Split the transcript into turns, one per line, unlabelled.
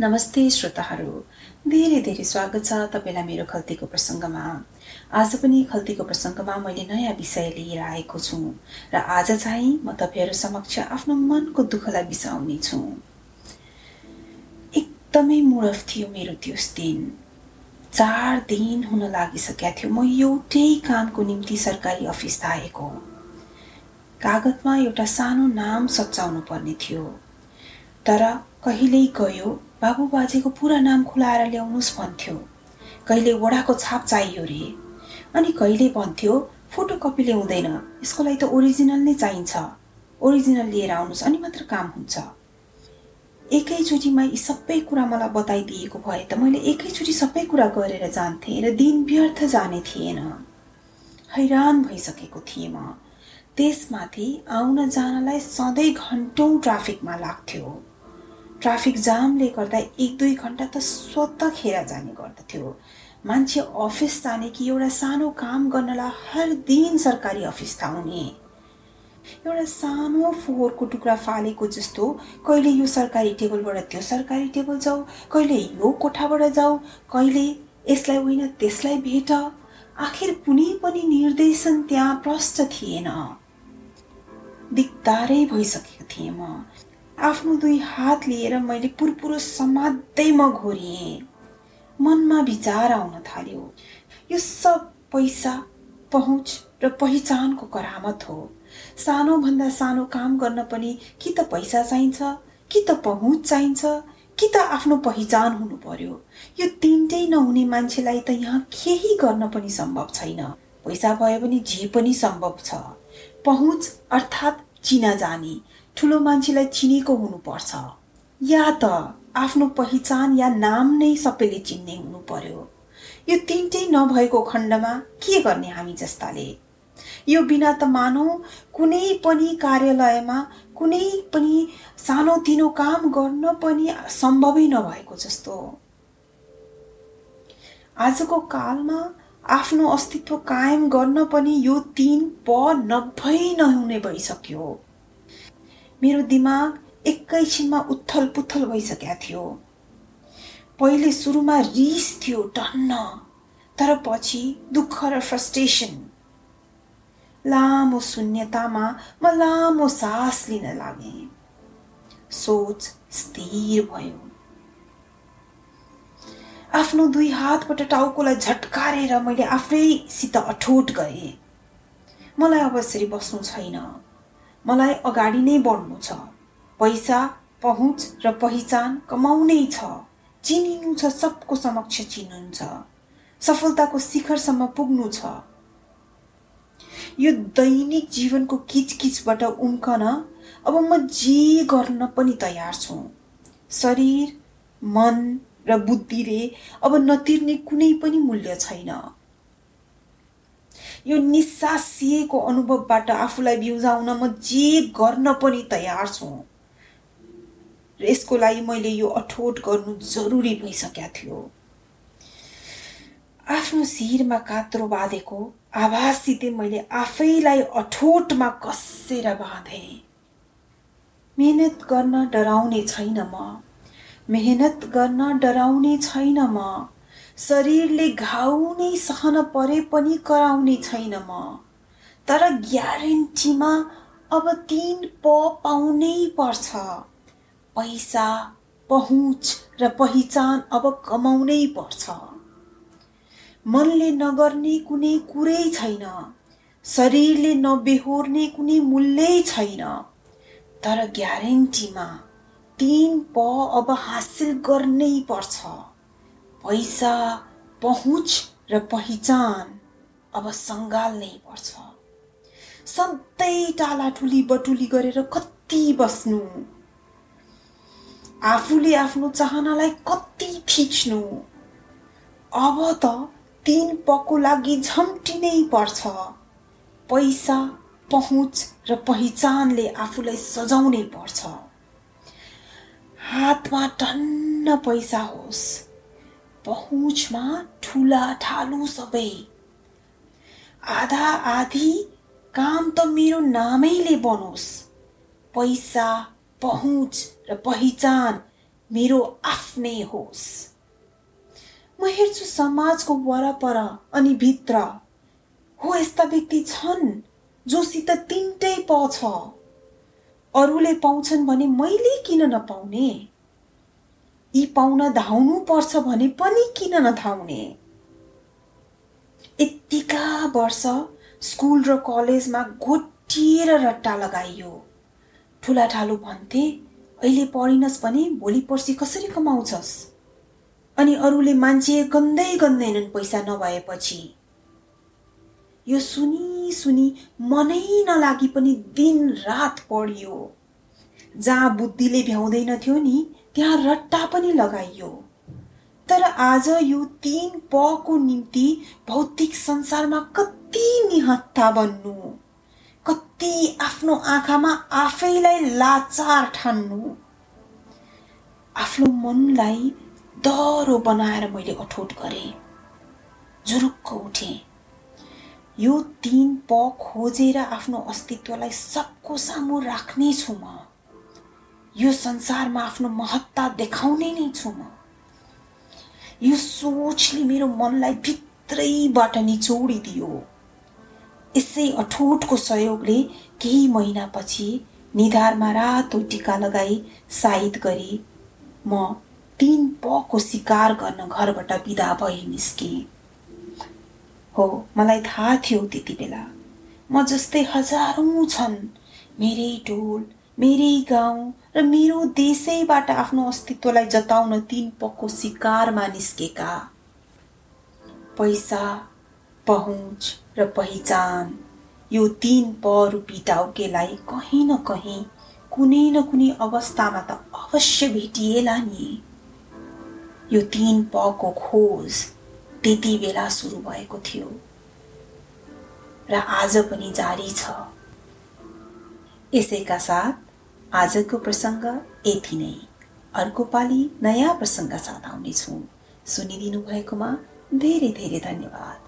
नमस्ते श्रोताहरू। धेरै धेरै स्वागत छ तपाईँलाई मेरो खल्तीको प्रसङ्गमा। आज पनि खल्तीको प्रसङ्गमा मैले नयाँ विषय लिएर आएको छु र आज चाहिँ म तपाईँहरू समक्ष आफ्नो मनको दुःखलाई बिसाउने छु। एकदमै मुडफ थियो मेरो त्यस दिन। चार दिन हुन लागिसकेका थियो। म एउटै कामको निम्ति सरकारी अफिस आएको। कागजमा एउटा सानो नाम सच्याउनु पर्ने थियो। तर कहिल्यै गयो बाबु बाजेको पुरा नाम खुलाएर ल्याउनुहोस् भन्थ्यो। कहिले वडाको छाप चाहियो रे। अनि कहिले भन्थ्यो फोटोकपी ल्याउँदैन यसको लागि त ओरिजिनल नै चाहिन्छ। ओरिजिनल लिएर आउनुहोस् अनि मात्र काम हुन्छ। एकैचोटिमा यी सबै कुरा मलाई बताइदिएको भए त मैले एकैचोटि सबै कुरा गरेर जान्थेँ र दिन व्यर्थ जाने थिएन। हैरान भइसकेको थिएँ म। त्यसमाथि आउन जानलाई सधैँ घन्टौँ ट्राफिकमा लाग्थ्यो। ट्राफिक जामले गर्दा एक दुई घन्टा त स्वत खेर जाने गर्दथ्यो। मान्छे अफिस जाने कि एउटा सानो काम गर्नलाई हर दिन सरकारी अफिस आउने एउटा सानो फोहोरको टुक्रा फालेको जस्तो कहिले यो सरकारी टेबलबाट त्यो सरकारी टेबल जाऊ कहिले यो कोठाबाट जाऊ कहिले यसलाई होइन त्यसलाई भेट। आखिर कुनै पनि निर्देशन त्यहाँ प्रष्ट थिएन। दिक्दारै भइसकेको थिएँ म। आफ्नो दुई हात लिएर मैले पुरपुरो समात्दै म घोरिएँ मनमा विचार आउन थाल्यो। यो सब पैसा पहुँच र पहिचानको करामत हो। सानोभन्दा सानो काम गर्न पनि कि त पैसा चाहिन्छ कि त पहुँच चाहिन्छ कि त आफ्नो पहिचान हुनु पर्यो। यो तिनटै नहुने मान्छेलाई त यहाँ केही गर्न पनि सम्भव छैन। पैसा भयो भने जे पनि सम्भव छ। पहुँच अर्थात् चिना जाने। ठुलो मान्छेलाई चिनेको हुनुपर्छ। या त आफ्नो पहिचान या नाम नै सबैले चिन्ने हुनु पर्यो यो तिनटै नभएको खण्डमा के गर्ने हामी जस्ताले? यो बिना त मानौ कुनै पनि कार्यालयमा कुनै पनि सानोतिनो काम गर्न पनि सम्भवै नभएको जस्तो। आजको कालमा आफ्नो अस्तित्व कायम गर्न पनि यो तिन प नभई नहुने भइसक्यो। मेरो दिमाग एकैछिनमा उथल पुथल भइसकेका थियो। पहिले सुरुमा रिस थियो टन्न तर पछि दुःख र फ्रस्ट्रेसन। लामो शून्यतामा म लामो सास लिन लागे। सोच स्थिर भयो। आफ्नो दुई हातबाट टाउकोलाई झट्कारेर मैले आफैसित अठोट गएँ मलाई अब यसरी बस्नु छैन। मलाई अगाडि नै बढ्नु छ। पैसा पहुँच र पहिचान कमाउनै छ। चिनिनु छ सबको समक्ष चिन्नुहुन्छ सफलताको शिखरसम्म पुग्नु छ। यो दैनिक जीवनको किचकिचबाट उम्कन अब म जे गर्न पनि तयार छु। शरीर मन र बुद्धिले अब नतिर्ने कुनै पनि मूल्य छैन। यो निसासिएको अनुभवबाट आफूलाई बिउजाउन म जे गर्न पनि तयार छु। र यसको लागि मैले यो अठोट गर्नु जरुरी भइसकेका थियो। आफ्नो शिरमा कात्रो बाँधेको आवाजसितै मैले आफैलाई अठोटमा कसेर बाँधे। मेहनत गर्न डराउने छैन म। मेहनत गर्न डराउने छैन म। शरीरले घाउ नै सहन परे पनि कराउने छैन म। तर ग्यारेन्टीमा अब तिन प पाउनै पर्छ। पैसा पहुँच र पहिचान अब कमाउनै पर्छ। मनले नगर्ने कुनै कुरै छैन। शरीरले नबेहोर्ने कुनै मूल्यै छैन। तर ग्यारेन्टीमा तिन प अब हासिल गर्नै पर्छ। पैसा पहुँच र पहिचान अब सङ्घाल्नै पर्छ। सधैँ टालाटुली बटुली गरेर कति बस्नु? आफूले आफ्नो चाहनालाई कति थिच्नु? अब त तिन पको लागि झम्टिनै पर्छ। पैसा पहुँच र पहिचानले आफूलाई सजाउनै पर्छ। हातमा टन्न पैसा होस्। पहुँचमा ठुला ठालु सबै। आधा आधी काम त मेरो नामैले बनोस्। पैसा पहुँच र पहिचान मेरो आफ्नै होस्। म हेर्छु समाजको वरपर अनि भित्र। हो यस्ता व्यक्ति छन् जोसित तिनटै प छ। अरूले पाउँछन् भने मैले किन नपाउने? यी पाउन धाउनु पर्छ भने पनि किन नधाउने? यत्तिका वर्ष स्कुल र कलेजमा घोटिएर रट्टा लगाइयो। ठुला ठालु भन्थे अहिले पढिनस् भने भोलि पर्सि कसरी कमाउँछस्? अनि अरूले मान्छे गन्दै गन्दैनन् पैसा नभएपछि। यो सुनि सुनि मनै नलागी पनि दिन रात पढियो। जहाँ बुद्धिले भ्याउँदैन थियो नि त्यहाँ रट्टा पनि लगाइयो। तर आज यो तिन पको निम्ति भौतिक संसारमा कति निहत्ता बन्नु? कति आफ्नो आँखामा आफैलाई लाचार ठान्नु? आफ्नो मनलाई डह्रो बनाएर मैले अठोट गरेँ। जुरुक्क उठेँ। यो तिन प खोजेर आफ्नो अस्तित्वलाई सबको सामु राख्ने छु म। यो संसारमा आफ्नो महत्ता देखाउने नै छु म। यो सोचले मेरो मनलाई भित्रैबाट निचोडिदियो। यसै अठोटको सहयोगले केही महिनापछि निधारमा रातो टिका लगाई साइद गरी म तिन पको शिकार गर्न घरबाट बिदा भई निस्केँ। हो मलाई थाहा थियो त्यति बेला। म जस्तै हजारौँ छन्। मेरै टोल मेरै गाउँ र मेरो देशैबाट आफ्नो अस्तित्वलाई जताउन तिन पक्को शिकारमा निस्केका। पैसा पहुँच र पहिचान यो तिन प रूपी टाउकेलाई कहीँ न कहीँ कुनै न कुनै अवस्थामा त अवश्य भेटिएला नि। यो तिन पको खोज त्यति बेला सुरु भएको थियो र आज पनि जारी छ। यसैका साथ आजको प्रसङ्ग यति नै। अर्को पालि नयाँ प्रसङ्ग साथ आउनेछौँ। सुनिदिनु भएकोमा धेरै धेरै धन्यवाद।